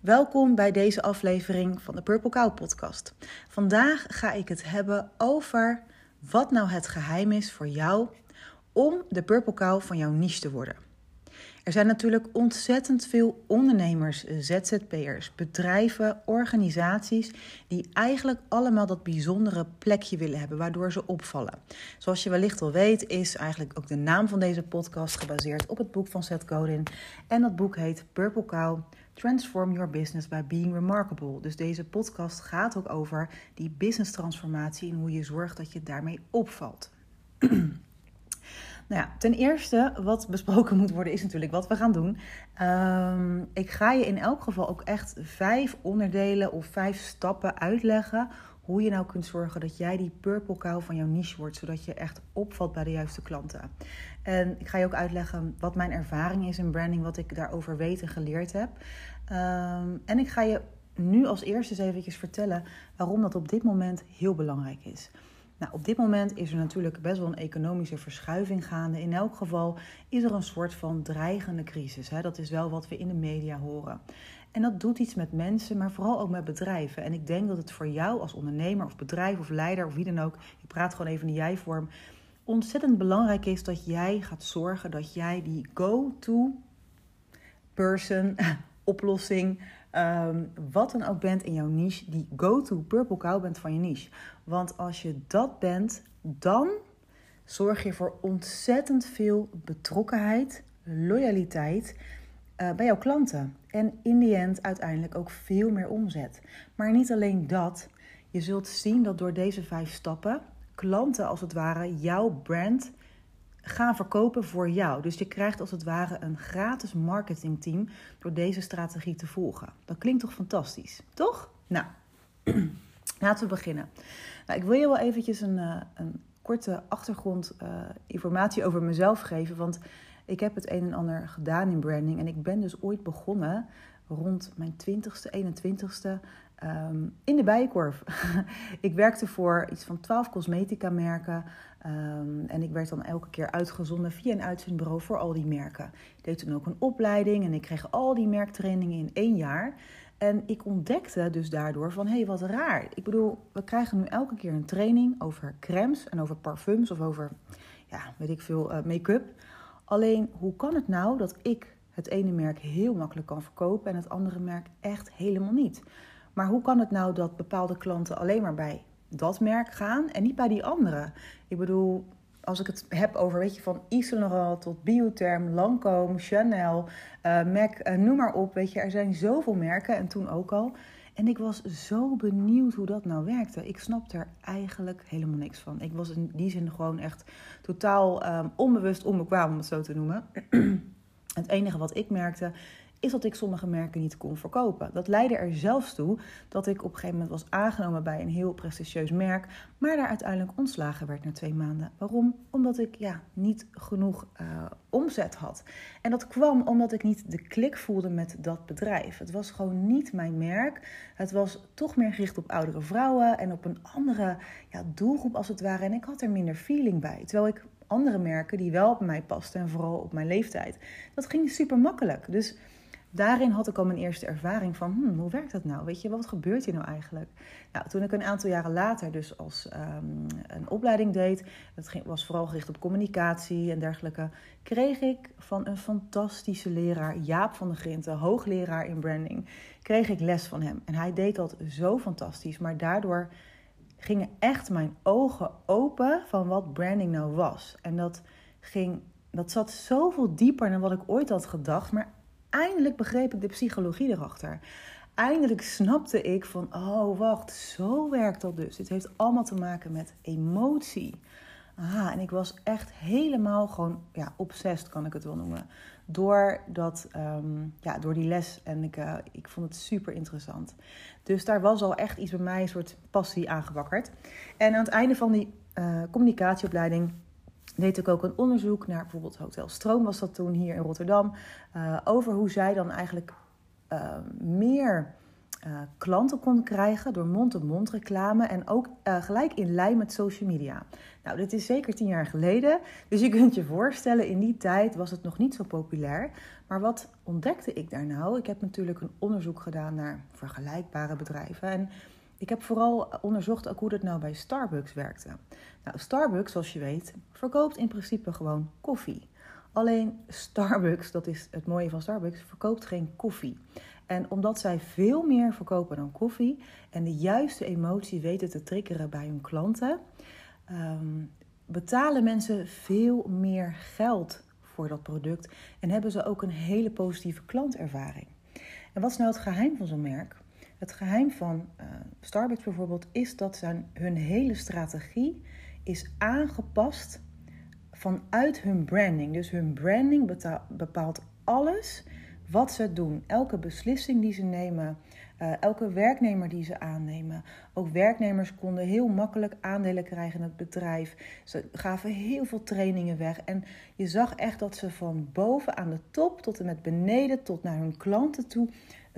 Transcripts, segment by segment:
Welkom bij deze aflevering van de Purple Cow podcast. Vandaag ga ik het hebben over wat nou het geheim is voor jou om de Purple Cow van jouw niche te worden. Er zijn natuurlijk ontzettend veel ondernemers, ZZP'ers, bedrijven, organisaties die eigenlijk allemaal dat bijzondere plekje willen hebben waardoor ze opvallen. Zoals je wellicht al weet, is eigenlijk ook de naam van deze podcast gebaseerd op het boek van Seth Godin. En dat boek heet Purple Cow. Transform Your Business by Being Remarkable. Dus deze podcast gaat ook over die business transformatie en hoe je zorgt dat je daarmee opvalt. Nou ja, ten eerste, wat besproken moet worden, is natuurlijk wat we gaan doen. Um, ik ga je in elk geval ook echt vijf onderdelen of vijf stappen uitleggen. Hoe je nou kunt zorgen dat jij die purple cow van jouw niche wordt, zodat je echt opvalt bij de juiste klanten. En ik ga je ook uitleggen wat mijn ervaring is in branding, wat ik daarover weet en geleerd heb. Um, en ik ga je nu als eerste eens eventjes vertellen waarom dat op dit moment heel belangrijk is. Nou, op dit moment is er natuurlijk best wel een economische verschuiving gaande. In elk geval is er een soort van dreigende crisis. Hè? Dat is wel wat we in de media horen. En dat doet iets met mensen, maar vooral ook met bedrijven. En ik denk dat het voor jou als ondernemer of bedrijf of leider of wie dan ook, ik praat gewoon even in de jij-vorm, ontzettend belangrijk is dat jij gaat zorgen dat jij die go-to person, oplossing, um, wat dan ook bent in jouw niche, die go-to purple cow bent van je niche. Want als je dat bent, dan zorg je voor ontzettend veel betrokkenheid, loyaliteit uh, bij jouw klanten. En in die end uiteindelijk ook veel meer omzet. Maar niet alleen dat, je zult zien dat door deze vijf stappen klanten als het ware jouw brand gaan verkopen voor jou. Dus je krijgt als het ware een gratis marketingteam door deze strategie te volgen. Dat klinkt toch fantastisch, toch? Nou, laten we beginnen. Nou, ik wil je wel eventjes een, uh, een korte achtergrondinformatie uh, over mezelf geven. Want ik heb het een en ander gedaan in branding. En ik ben dus ooit begonnen rond mijn 20ste, 21ste um, in de bijenkorf. ik werkte voor iets van 12 cosmetica merken. Um, en ik werd dan elke keer uitgezonden via een uitzendbureau voor al die merken. Ik deed toen ook een opleiding en ik kreeg al die merktrainingen in één jaar. En ik ontdekte dus daardoor van, hé, hey, wat raar. Ik bedoel, we krijgen nu elke keer een training over crèmes en over parfums of over, ja, weet ik veel, uh, make-up. Alleen, hoe kan het nou dat ik het ene merk heel makkelijk kan verkopen en het andere merk echt helemaal niet? Maar hoe kan het nou dat bepaalde klanten alleen maar bij dat merk gaan en niet bij die andere? Ik bedoel, als ik het heb over, weet je, van Yves tot Biotherm, Lancome, Chanel, uh, MAC, uh, noem maar op. Weet je, er zijn zoveel merken en toen ook al. En ik was zo benieuwd hoe dat nou werkte. Ik snapte er eigenlijk helemaal niks van. Ik was in die zin gewoon echt totaal um, onbewust onbekwaam, om het zo te noemen. het enige wat ik merkte is dat ik sommige merken niet kon verkopen. Dat leidde er zelfs toe dat ik op een gegeven moment was aangenomen bij een heel prestigieus merk, maar daar uiteindelijk ontslagen werd na twee maanden. Waarom? Omdat ik ja, niet genoeg uh, omzet had. En dat kwam omdat ik niet de klik voelde met dat bedrijf. Het was gewoon niet mijn merk. Het was toch meer gericht op oudere vrouwen en op een andere ja, doelgroep als het ware. En ik had er minder feeling bij. Terwijl ik andere merken die wel op mij pasten en vooral op mijn leeftijd. Dat ging super makkelijk. Dus daarin had ik al mijn eerste ervaring van, hmm, hoe werkt dat nou? Weet je, wat gebeurt hier nou eigenlijk? Nou, toen ik een aantal jaren later dus als um, een opleiding deed, dat was vooral gericht op communicatie en dergelijke, kreeg ik van een fantastische leraar, Jaap van der Grinten, hoogleraar in branding, kreeg ik les van hem. En hij deed dat zo fantastisch, maar daardoor gingen echt mijn ogen open van wat branding nou was. En dat ging dat zat zoveel dieper dan wat ik ooit had gedacht. Maar eindelijk begreep ik de psychologie erachter. Eindelijk snapte ik van, oh wacht, zo werkt dat dus. Dit heeft allemaal te maken met emotie. Ah, en ik was echt helemaal gewoon, ja, obsessed kan ik het wel noemen. Door, dat, um, ja, door die les. En ik, uh, ik vond het super interessant. Dus daar was al echt iets bij mij, een soort passie aangewakkerd. En aan het einde van die uh, communicatieopleiding deed ik ook een onderzoek naar bijvoorbeeld Hotel Stroom, was dat toen hier in Rotterdam, uh, over hoe zij dan eigenlijk uh, meer uh, klanten kon krijgen door mond-to-mond reclame en ook gelijk in lijn met social media. Nou, dit is zeker tien jaar geleden, dus je kunt je voorstellen, in die tijd was het nog niet zo populair. Maar wat ontdekte ik daar nou? Ik heb natuurlijk een onderzoek gedaan naar vergelijkbare bedrijven en ik heb vooral onderzocht ook hoe dat nou bij Starbucks werkte. Nou, Starbucks, zoals je weet, verkoopt in principe gewoon koffie. Alleen Starbucks, dat is het mooie van Starbucks, verkoopt geen koffie. En omdat zij veel meer verkopen dan koffie en de juiste emotie weten te triggeren bij hun klanten, ehm, betalen mensen veel meer geld voor dat product en hebben ze ook een hele positieve klantervaring. En wat is nou het geheim van zo'n merk? Het geheim van uh, Starbucks bijvoorbeeld is dat zijn, hun hele strategie is aangepast vanuit hun branding. Dus hun branding bepaalt alles wat ze doen. Elke beslissing die ze nemen, uh, elke werknemer die ze aannemen. Ook werknemers konden heel makkelijk aandelen krijgen in het bedrijf. Ze gaven heel veel trainingen weg. En je zag echt dat ze van boven aan de top tot en met beneden tot naar hun klanten toe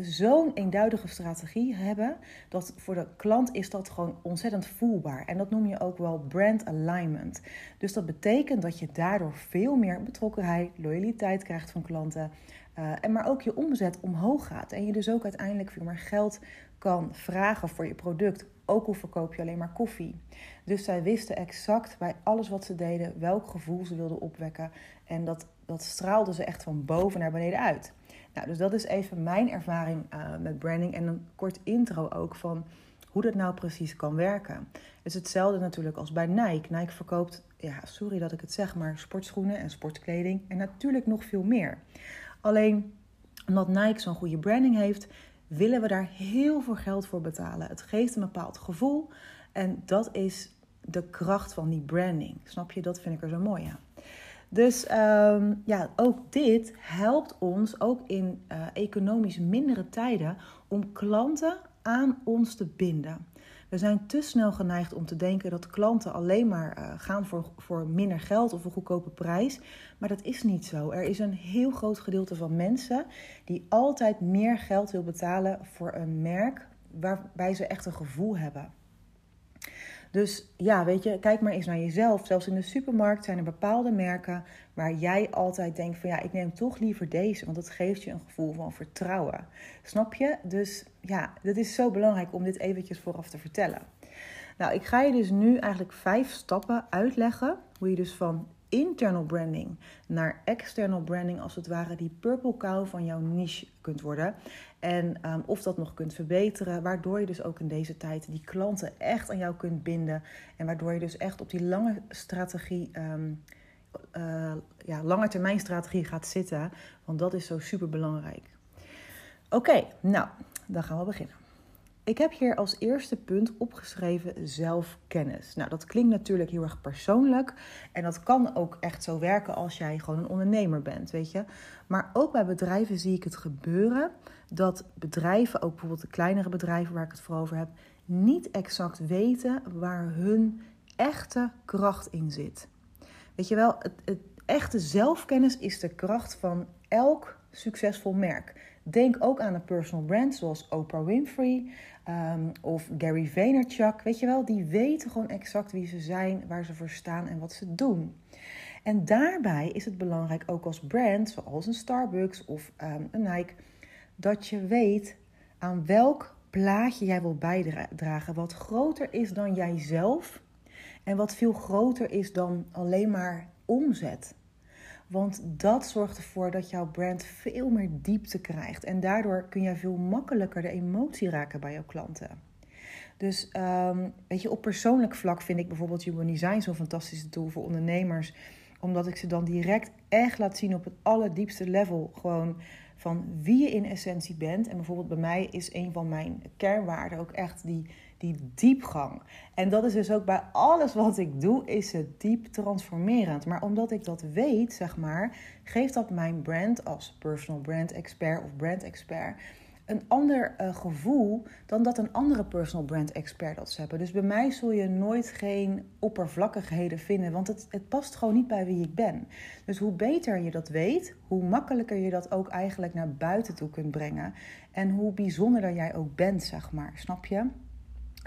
zo'n eenduidige strategie hebben. Dat voor de klant is dat gewoon ontzettend voelbaar. En dat noem je ook wel brand alignment. Dus dat betekent dat je daardoor veel meer betrokkenheid, loyaliteit krijgt van klanten. Uh, en maar ook je omzet omhoog gaat. En je dus ook uiteindelijk veel meer geld kan vragen voor je product. Ook al verkoop je alleen maar koffie. Dus zij wisten exact bij alles wat ze deden welk gevoel ze wilden opwekken. En dat, dat straalde ze echt van boven naar beneden uit. Nou, dus dat is even mijn ervaring uh, met branding. En een kort intro ook van hoe dat nou precies kan werken. Het is hetzelfde natuurlijk als bij Nike. Nike verkoopt, ja, sorry dat ik het zeg, maar sportschoenen en sportkleding. En natuurlijk nog veel meer. Alleen omdat Nike zo'n goede branding heeft, willen we daar heel veel geld voor betalen. Het geeft een bepaald gevoel en dat is de kracht van die branding. Snap je? Dat vind ik er zo mooi aan. Dus um, ja, ook dit helpt ons ook in uh, economisch mindere tijden om klanten aan ons te binden. We zijn te snel geneigd om te denken dat klanten alleen maar uh, gaan voor, voor minder geld of een goedkope prijs. Maar dat is niet zo. Er is een heel groot gedeelte van mensen die altijd meer geld wil betalen voor een merk waarbij ze echt een gevoel hebben. Dus ja, weet je, kijk maar eens naar jezelf. Zelfs in de supermarkt zijn er bepaalde merken waar jij altijd denkt van ja, ik neem toch liever deze, want dat geeft je een gevoel van vertrouwen. Snap je? Dus ja, het is zo belangrijk om dit eventjes vooraf te vertellen. Nou, ik ga je dus nu eigenlijk vijf stappen uitleggen hoe je dus van internal branding naar external branding, als het ware, die purple cow van jouw niche kunt worden. En um, of dat nog kunt verbeteren, waardoor je dus ook in deze tijd die klanten echt aan jou kunt binden. En waardoor je dus echt op die lange strategie, um, uh, ja, lange termijn strategie gaat zitten. Want dat is zo super belangrijk. Oké, nou, dan gaan we beginnen. Ik heb hier als eerste punt opgeschreven zelfkennis. Nou, dat klinkt natuurlijk heel erg persoonlijk. En dat kan ook echt zo werken als jij gewoon een ondernemer bent, weet je. Maar ook bij bedrijven zie ik het gebeuren dat bedrijven, ook bijvoorbeeld de kleinere bedrijven waar ik het voor over heb, niet exact weten waar hun echte kracht in zit. Weet je wel, het, het echte zelfkennis is de kracht van elk succesvol merk. Denk ook aan een personal brand zoals Oprah Winfrey um, of Gary Vaynerchuk. Weet je wel, die weten gewoon exact wie ze zijn, waar ze voor staan en wat ze doen. En daarbij is het belangrijk ook als brand, zoals een Starbucks of um, een Nike, dat je weet aan welk plaatje jij wil bijdragen. Wat groter is dan jijzelf en wat veel groter is dan alleen maar omzet. Want dat zorgt ervoor dat jouw brand veel meer diepte krijgt. En daardoor kun je veel makkelijker de emotie raken bij jouw klanten. Dus um, weet je, op persoonlijk vlak vind ik bijvoorbeeld Human Design zo'n fantastische tool voor ondernemers. Omdat ik ze dan direct echt laat zien op het allerdiepste level. Gewoon van wie je in essentie bent. En bijvoorbeeld bij mij is een van mijn kernwaarden ook echt die die diepgang. En dat is dus ook bij alles wat ik doe, is het diep transformerend. Maar omdat ik dat weet, zeg maar, geeft dat mijn brand als personal brand expert of brand expert een ander uh, gevoel dan dat een andere personal brand expert dat ze hebben. Dus bij mij zul je nooit geen oppervlakkigheden vinden, want het, het past gewoon niet bij wie ik ben. Dus hoe beter je dat weet, hoe makkelijker je dat ook eigenlijk naar buiten toe kunt brengen. En hoe bijzonderder jij ook bent, zeg maar. Snap je?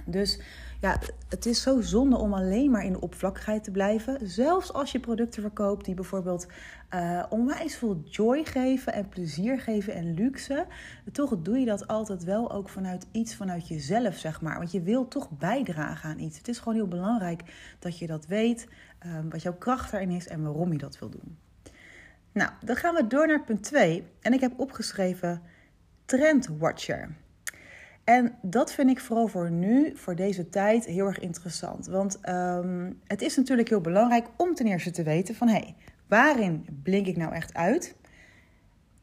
Dus ja, het is zo zonde om alleen maar in de oppervlakkigheid te blijven. Zelfs als je producten verkoopt die bijvoorbeeld uh, onwijs veel joy geven en plezier geven en luxe. Toch doe je dat altijd wel ook vanuit iets vanuit jezelf, zeg maar. Want je wil toch bijdragen aan iets. Het is gewoon heel belangrijk dat je dat weet, um, wat jouw kracht daarin is en waarom je dat wil doen. Nou, dan gaan we door naar punt 2. En ik heb opgeschreven Trendwatcher. En dat vind ik vooral voor nu, voor deze tijd, heel erg interessant. Want um, het is natuurlijk heel belangrijk om ten eerste te weten van... hé, hey, waarin blink ik nou echt uit?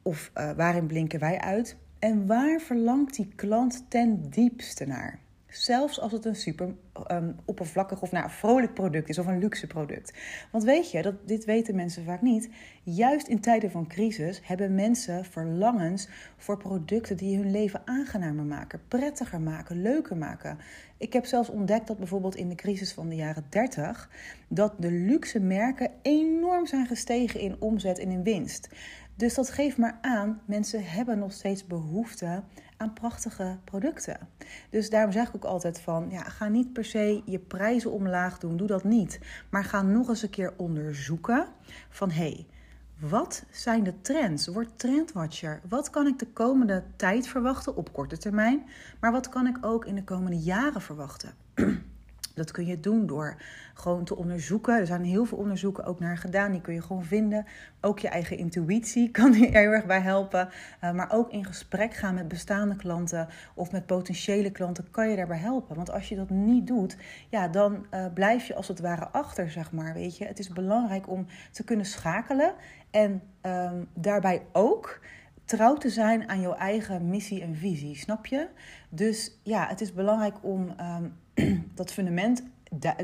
Of uh, waarin blinken wij uit? En waar verlangt die klant ten diepste naar? Zelfs als het een super um, oppervlakkig of nou, vrolijk product is of een luxe product. Want weet je, dat, dit weten mensen vaak niet. Juist in tijden van crisis hebben mensen verlangens voor producten die hun leven aangenamer maken, prettiger maken, leuker maken. Ik heb zelfs ontdekt dat bijvoorbeeld in de crisis van de jaren 30 dat de luxe merken enorm zijn gestegen in omzet en in winst. Dus dat geeft maar aan, mensen hebben nog steeds behoefte aan prachtige producten. Dus daarom zeg ik ook altijd van, ja, ga niet per se je prijzen omlaag doen, doe dat niet. Maar ga nog eens een keer onderzoeken van, hé, hey, wat zijn de trends? Word trendwatcher. Wat kan ik de komende tijd verwachten op korte termijn? Maar wat kan ik ook in de komende jaren verwachten? Dat kun je doen door gewoon te onderzoeken. Er zijn heel veel onderzoeken ook naar gedaan. Die kun je gewoon vinden. Ook je eigen intuïtie kan je er erg bij helpen. Uh, maar ook in gesprek gaan met bestaande klanten of met potentiële klanten kan je daarbij helpen. Want als je dat niet doet, ja, dan uh, blijf je als het ware achter, zeg maar. Weet je, het is belangrijk om te kunnen schakelen en um, daarbij ook trouw te zijn aan jouw eigen missie en visie, snap je? Dus ja, het is belangrijk om um, dat fundament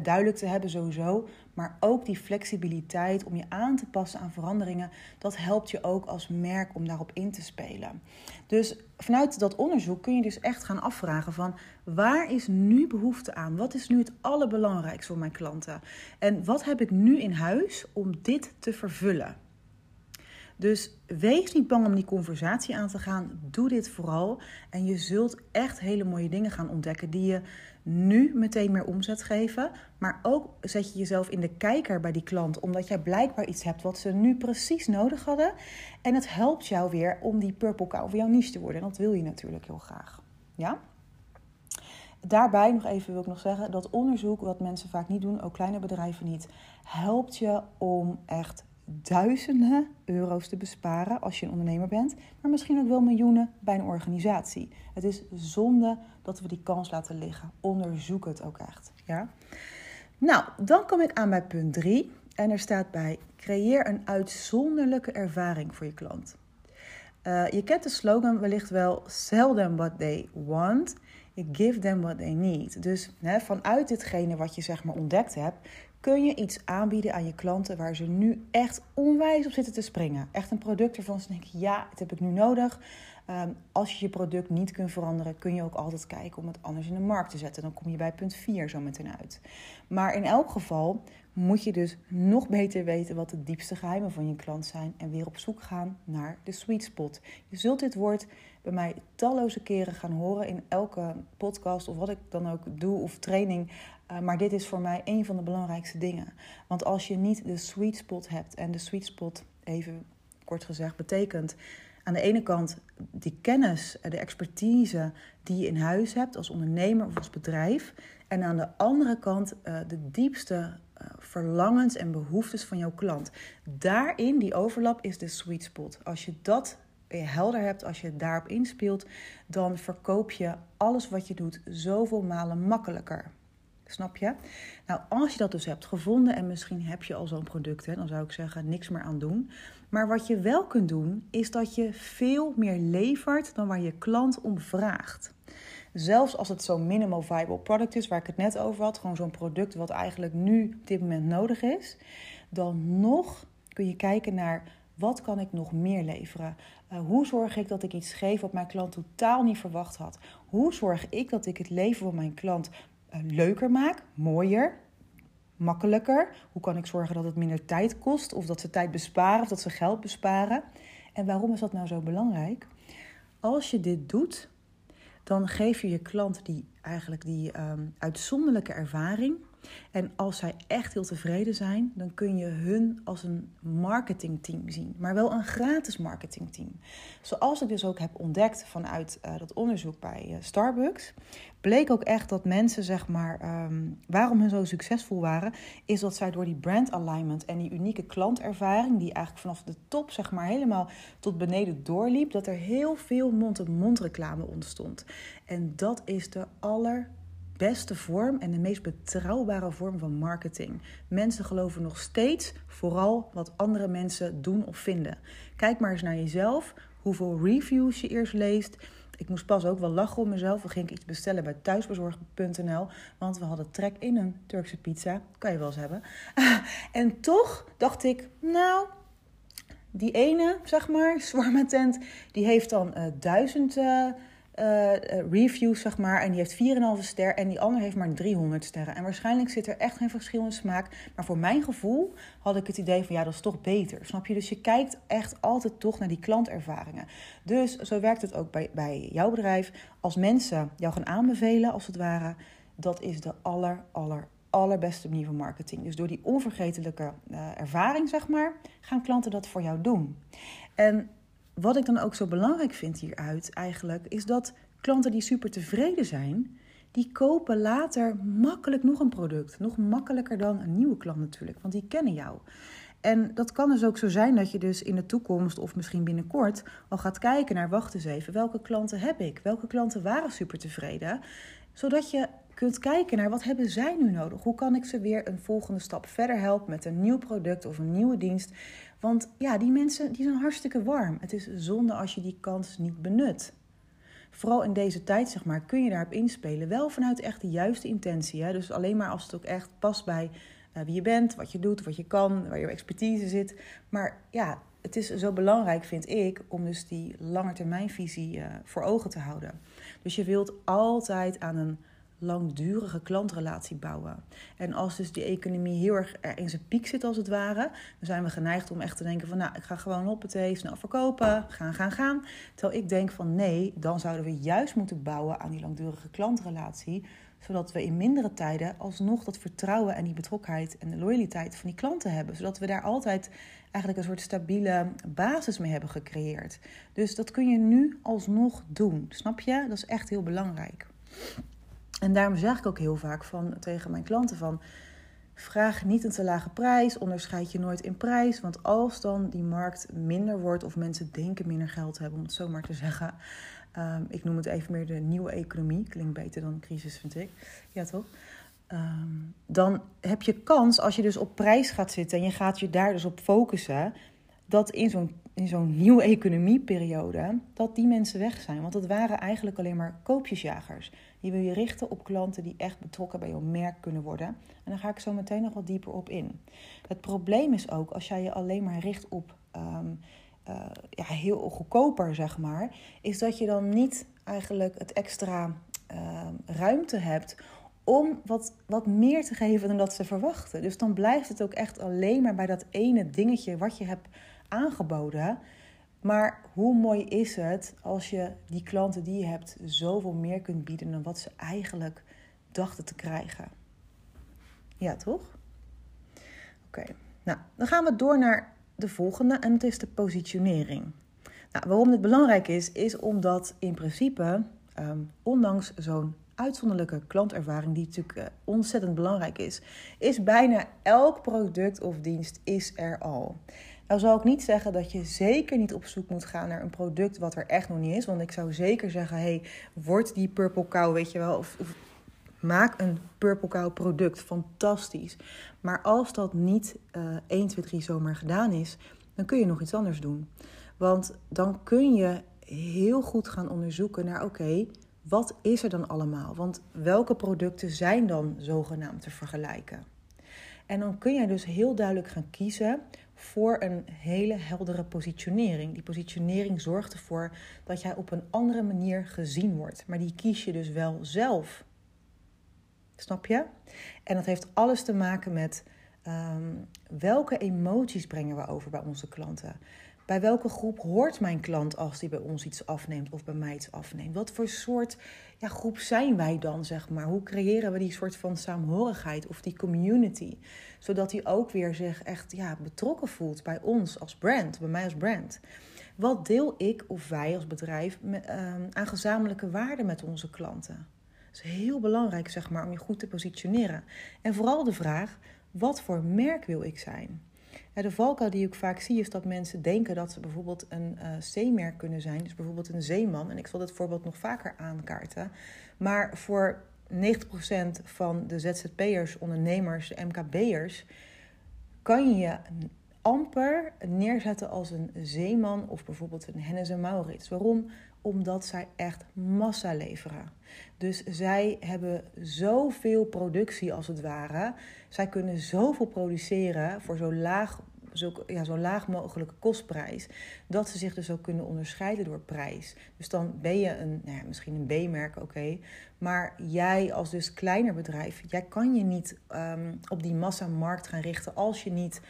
duidelijk te hebben sowieso, maar ook die flexibiliteit om je aan te passen aan veranderingen, dat helpt je ook als merk om daarop in te spelen. Dus vanuit dat onderzoek kun je dus echt gaan afvragen van waar is nu behoefte aan? Wat is nu het allerbelangrijkste voor mijn klanten? En wat heb ik nu in huis om dit te vervullen? Dus wees niet bang om die conversatie aan te gaan. Doe dit vooral. En je zult echt hele mooie dingen gaan ontdekken die je nu meteen meer omzet geven. Maar ook zet je jezelf in de kijker bij die klant. Omdat jij blijkbaar iets hebt wat ze nu precies nodig hadden. En het helpt jou weer om die purple cow voor jouw niche te worden. En dat wil je natuurlijk heel graag. Ja? Daarbij nog even wil ik nog zeggen dat onderzoek, wat mensen vaak niet doen, ook kleine bedrijven niet, helpt je om echt duizenden euro's te besparen als je een ondernemer bent, maar misschien ook wel miljoenen bij een organisatie. Het is zonde dat we die kans laten liggen. Onderzoek het ook echt. Ja? Nou, dan kom ik aan bij punt 3 en er staat bij: creëer een uitzonderlijke ervaring voor je klant. Uh, je kent de slogan wellicht wel: sell them what they want, give them what they need. Dus hè, vanuit ditgene wat je zeg maar ontdekt hebt, kun je iets aanbieden aan je klanten waar ze nu echt onwijs op zitten te springen. Echt een product waarvan ze denken, ja, dat heb ik nu nodig. Um, als je je product niet kunt veranderen, kun je ook altijd kijken om het anders in de markt te zetten. Dan kom je bij punt 4 zo meteen uit. Maar in elk geval moet je dus nog beter weten wat de diepste geheimen van je klant zijn en weer op zoek gaan naar de sweet spot. Je zult dit woord bij mij talloze keren gaan horen in elke podcast of wat ik dan ook doe of training. Uh, maar dit is voor mij een van de belangrijkste dingen. Want als je niet de sweet spot hebt, en de sweet spot, even kort gezegd, betekent aan de ene kant die kennis, de expertise die je in huis hebt als ondernemer of als bedrijf. En aan de andere kant uh, de diepste verlangens en behoeftes van jouw klant. Daarin, die overlap, is de sweet spot. Als je dat helder hebt, als je daarop inspeelt, dan verkoop je alles wat je doet zoveel malen makkelijker. Snap je? Nou, als je dat dus hebt gevonden en misschien heb je al zo'n product, hè, dan zou ik zeggen niks meer aan doen. Maar wat je wel kunt doen, is dat je veel meer levert dan waar je klant om vraagt. Zelfs als het zo'n minimal viable product is, waar ik het net over had, gewoon zo'n product wat eigenlijk nu op dit moment nodig is, dan nog kun je kijken naar Wat kan ik nog meer leveren? Uh, hoe zorg ik dat ik iets geef wat mijn klant totaal niet verwacht had? Hoe zorg ik dat ik het leven van mijn klant leuker maak, mooier, makkelijker? Hoe kan ik zorgen dat het minder tijd kost, of dat ze tijd besparen, of dat ze geld besparen? En waarom is dat nou zo belangrijk? Als je dit doet, dan geef je je klant die eigenlijk die um, uitzonderlijke ervaring en als zij echt heel tevreden zijn, dan kun je hun als een marketingteam zien. Maar wel een gratis marketingteam. Zoals ik dus ook heb ontdekt vanuit uh, dat onderzoek bij uh, Starbucks. Bleek ook echt dat mensen, zeg maar, um, waarom hun zo succesvol waren, is dat zij door die brand alignment en die unieke klantervaring, die eigenlijk vanaf de top, zeg maar, helemaal tot beneden doorliep, dat er heel veel mond-op-mond reclame ontstond. En dat is de aller beste vorm en de meest betrouwbare vorm van marketing. Mensen geloven nog steeds vooral wat andere mensen doen of vinden. Kijk maar eens naar jezelf, hoeveel reviews je eerst leest. Ik moest pas ook wel lachen om mezelf. We gingen iets bestellen bij thuisbezorg.nl. Want we hadden trek in een Turkse pizza. Kan je wel eens hebben. en toch dacht ik, nou, die ene, zeg maar, Swarma tent, die heeft dan uh, duizend... Uh, uh, reviews, zeg maar. En die heeft 4,5 ster. En die andere heeft maar 300 sterren. En waarschijnlijk zit er echt geen verschil in smaak. Maar voor mijn gevoel had ik het idee van ja, dat is toch beter. Snap je? Dus je kijkt echt altijd toch naar die klantervaringen. Dus zo werkt het ook bij, bij jouw bedrijf. Als mensen jou gaan aanbevelen, als het ware. Dat is de aller, aller, allerbeste manier van marketing. Dus door die onvergetelijke uh, ervaring, zeg maar, gaan klanten dat voor jou doen. En wat ik dan ook zo belangrijk vind hieruit eigenlijk, is dat klanten die super tevreden zijn, die kopen later makkelijk nog een product. Nog makkelijker dan een nieuwe klant natuurlijk, want die kennen jou. En dat kan dus ook zo zijn dat je dus in de toekomst of misschien binnenkort al gaat kijken naar, wacht eens even, welke klanten heb ik? Welke klanten waren super tevreden? Zodat je kunt kijken naar wat hebben zij nu nodig? Hoe kan ik ze weer een volgende stap verder helpen met een nieuw product of een nieuwe dienst? Want ja, die mensen die zijn hartstikke warm. Het is zonde als je die kans niet benut. Vooral in deze tijd, zeg maar, kun je daarop inspelen. Wel vanuit echt de juiste intentie. Hè? Dus alleen maar als het ook echt past bij uh, wie je bent, wat je doet, wat je kan, waar je expertise zit. Maar ja, het is zo belangrijk, vind ik, om dus die langetermijnvisie uh, voor ogen te houden. Dus je wilt altijd aan een langdurige klantrelatie bouwen. En als dus die economie heel erg in zijn piek zit als het ware, dan zijn we geneigd om echt te denken van nou, ik ga gewoon op het snel verkopen, gaan, gaan, gaan. Terwijl ik denk van nee, dan zouden we juist moeten bouwen aan die langdurige klantrelatie, zodat we in mindere tijden alsnog dat vertrouwen en die betrokkenheid en de loyaliteit van die klanten hebben, zodat we daar altijd eigenlijk een soort stabiele basis mee hebben gecreëerd. Dus dat kun je nu alsnog doen, snap je? Dat is echt heel belangrijk. En daarom zeg ik ook heel vaak van, tegen mijn klanten van... Vraag niet een te lage prijs, onderscheid je nooit in prijs. Want als dan die markt minder wordt of mensen denken minder geld hebben, om het zo maar te zeggen. Um, ik noem het even meer de nieuwe economie. Klinkt beter dan crisis, vind ik. Ja, toch? Um, dan heb je kans, als je dus op prijs gaat zitten en je gaat je daar dus op focussen, dat in zo'n in zo'n nieuwe economieperiode, dat die mensen weg zijn. Want dat waren eigenlijk alleen maar koopjesjagers. Die wil je richten op klanten die echt betrokken bij jouw merk kunnen worden. En daar ga ik zo meteen nog wat dieper op in. Het probleem is ook, als jij je alleen maar richt op um, uh, ja, heel goedkoper, zeg maar, is dat je dan niet eigenlijk het extra uh, ruimte hebt om wat, wat meer te geven dan dat ze verwachten. Dus dan blijft het ook echt alleen maar bij dat ene dingetje wat je hebt aangeboden. Maar hoe mooi is het als je die klanten die je hebt zoveel meer kunt bieden dan wat ze eigenlijk dachten te krijgen? Ja, toch? Oké, nou dan gaan we door naar de volgende en het is de positionering. Nou, waarom dit belangrijk is, is omdat in principe, um, ondanks zo'n uitzonderlijke klantervaring, die natuurlijk uh, ontzettend belangrijk is, is bijna elk product of dienst is er al. Nou zou ik niet zeggen dat je zeker niet op zoek moet gaan naar een product wat er echt nog niet is. Want ik zou zeker zeggen, hey, word die Purple Cow, weet je wel. Of, maak een Purple Cow product, fantastisch. Maar als dat niet uh, 1, 2, 3 zomaar gedaan is, dan kun je nog iets anders doen. Want dan kun je heel goed gaan onderzoeken naar, oké, wat is er dan allemaal? Want welke producten zijn dan zogenaamd te vergelijken? En dan kun je dus heel duidelijk gaan kiezen voor een hele heldere positionering. Die positionering zorgt ervoor dat jij op een andere manier gezien wordt. Maar die kies je dus wel zelf. Snap je? En dat heeft alles te maken met ehm, welke emoties brengen we over bij onze klanten. Bij welke groep hoort mijn klant als die bij ons iets afneemt of bij mij iets afneemt? Wat voor soort ja, groep zijn wij dan, zeg maar? Hoe creëren we die soort van saamhorigheid of die community? Zodat hij ook weer zich echt ja, betrokken voelt bij ons als brand, bij mij als brand. Wat deel ik of wij als bedrijf uh, aan gezamenlijke waarden met onze klanten? Dat is heel belangrijk, zeg maar, om je goed te positioneren. En vooral de vraag, wat voor merk wil ik zijn? de valkuil die ik vaak zie is dat mensen denken dat ze bijvoorbeeld een uh, C-merk kunnen zijn. Dus bijvoorbeeld een zeeman. En ik zal dit voorbeeld nog vaker aankaarten. Maar voor 90% van de ZZP'ers, ondernemers, de MKB'ers... kan je amper neerzetten als een zeeman of bijvoorbeeld een Hennes en Maurits. Waarom? Omdat zij echt massa leveren. Dus zij hebben zoveel productie als het ware. Zij kunnen zoveel produceren voor zo laag, zo, ja, zo laag mogelijke kostprijs. Dat ze zich dus ook kunnen onderscheiden door prijs. Dus dan ben je een, nou ja, misschien een B-merk, oké. maar jij als dus kleiner bedrijf, jij kan je niet um, op die massamarkt gaan richten als je niet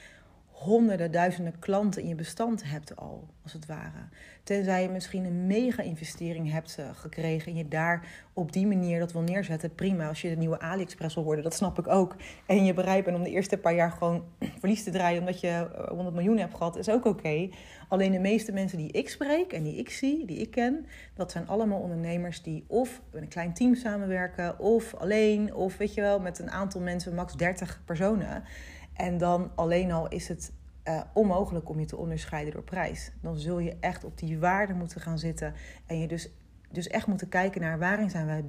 honderden, duizenden klanten in je bestand hebt al, als het ware. Tenzij je misschien een mega-investering hebt eh, gekregen en je daar op die manier dat wil neerzetten. Prima, als je de nieuwe AliExpress wil worden, dat snap ik ook. En je bereid bent om de eerste paar jaar gewoon verlies te draaien omdat je 100 eh, miljoen hebt gehad, is ook oké. Alleen de meeste mensen die ik spreek en die ik zie, die ik ken, dat zijn allemaal ondernemers die of met een klein team samenwerken, of alleen, of weet je wel, met een aantal mensen, max 30 personen. En dan alleen al is het uh, onmogelijk om je te onderscheiden door prijs. Dan zul je echt op die waarde moeten gaan zitten. En je dus, dus echt moeten kijken naar waarin zijn wij,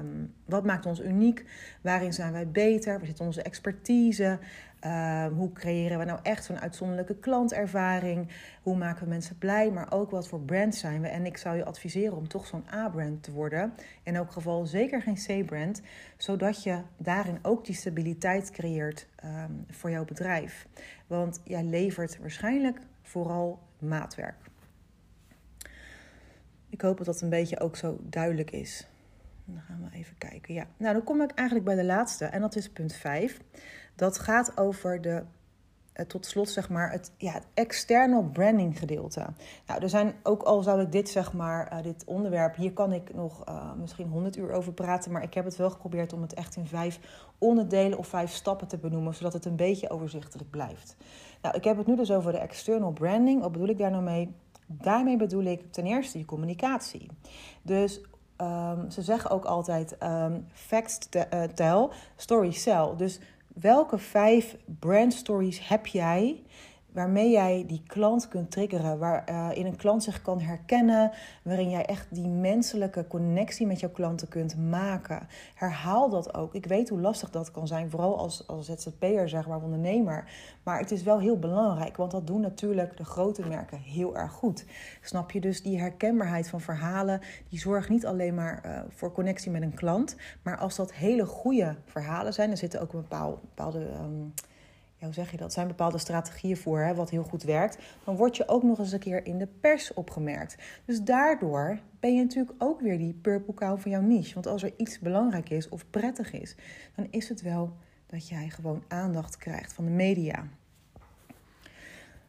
um, wat maakt ons uniek, waarin zijn wij beter, waar zit onze expertise, Ehm, hoe creëren we nou echt zo'n uitzonderlijke klantervaring? Hoe maken we mensen blij? Maar ook wat voor brand zijn we? En ik zou je adviseren om toch zo'n A-brand te worden. In elk geval zeker geen C-brand. Zodat je daarin ook die stabiliteit creëert ehm, voor jouw bedrijf. Want jij levert waarschijnlijk vooral maatwerk. Ik hoop dat dat een beetje ook zo duidelijk is. Dan gaan we even kijken. Ja, nou dan kom ik eigenlijk bij de laatste en dat is punt 5. Dat gaat over de, eh, tot slot zeg maar, het, ja, external branding gedeelte. Nou, er zijn ook al zou ik dit zeg maar, uh, dit onderwerp, hier kan ik nog uh, misschien 100 uur over praten, maar ik heb het wel geprobeerd om het echt in vijf onderdelen of vijf stappen te benoemen, zodat het een beetje overzichtelijk blijft. Nou, ik heb het nu dus over de external branding. Wat bedoel ik daar nou mee? Daarmee bedoel ik ten eerste je communicatie. Dus um, ze zeggen ook altijd um, facts tell, stories sell. Dus welke vijf brand stories heb jij waarmee jij die klant kunt triggeren, waarin uh, een klant zich kan herkennen, waarin jij echt die menselijke connectie met jouw klanten kunt maken. Herhaal dat ook. Ik weet hoe lastig dat kan zijn, vooral als, als ZZP'er, zeg maar, ondernemer. Maar het is wel heel belangrijk, want dat doen natuurlijk de grote merken heel erg goed. Snap je? Dus die herkenbaarheid van verhalen, die zorgt niet alleen maar uh, voor connectie met een klant, maar als dat hele goede verhalen zijn, er zitten ook een bepaalde, bepaalde um, ja, hoe zeg je dat? zijn bepaalde strategieën voor hè, wat heel goed werkt. Dan word je ook nog eens een keer in de pers opgemerkt. Dus daardoor ben je natuurlijk ook weer die purple cow van jouw niche. Want als er iets belangrijk is of prettig is, dan is het wel dat jij gewoon aandacht krijgt van de media.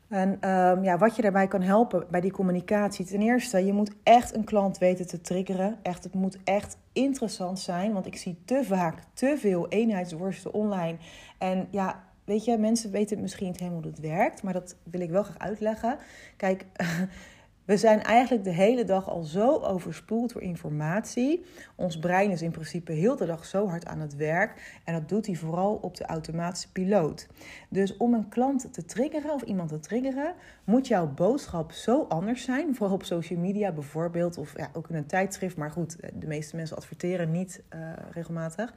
En um, ja, wat je daarbij kan helpen bij die communicatie. Ten eerste, je moet echt een klant weten te triggeren. Echt, het moet echt interessant zijn. Want ik zie te vaak te veel eenheidsworsten online. En ja, weet je, mensen weten misschien niet helemaal hoe het werkt, maar dat wil ik wel graag uitleggen. Kijk, we zijn eigenlijk de hele dag al zo overspoeld door informatie. Ons brein is in principe heel de dag zo hard aan het werk. En dat doet hij vooral op de automatische piloot. Dus om een klant te triggeren of iemand te triggeren, moet jouw boodschap zo anders zijn. Vooral op social media bijvoorbeeld, of ja, ook in een tijdschrift. Maar goed, de meeste mensen adverteren niet uh, regelmatig.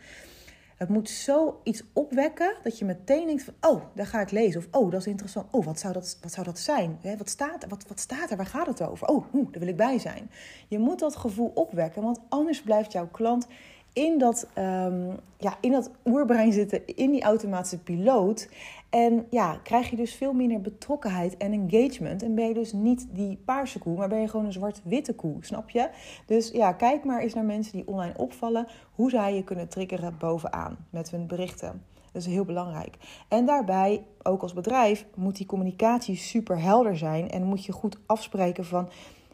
Het moet zoiets opwekken dat je meteen denkt van... oh, daar ga ik lezen. Of oh, dat is interessant. Oh, wat zou dat, wat zou dat zijn? Wat staat, wat, wat staat er? Waar gaat het over? Oh, daar wil ik bij zijn. Je moet dat gevoel opwekken, want anders blijft jouw klant in dat, um, ja, in dat oerbrein zitten, in die automatische piloot. En ja, krijg je dus veel minder betrokkenheid en engagement. En ben je dus niet die paarse koe, maar ben je gewoon een zwart-witte koe, snap je? Dus ja, kijk maar eens naar mensen die online opvallen, hoe zij je kunnen triggeren bovenaan met hun berichten. Dat is heel belangrijk. En daarbij, ook als bedrijf, moet die communicatie super helder zijn. En moet je goed afspreken van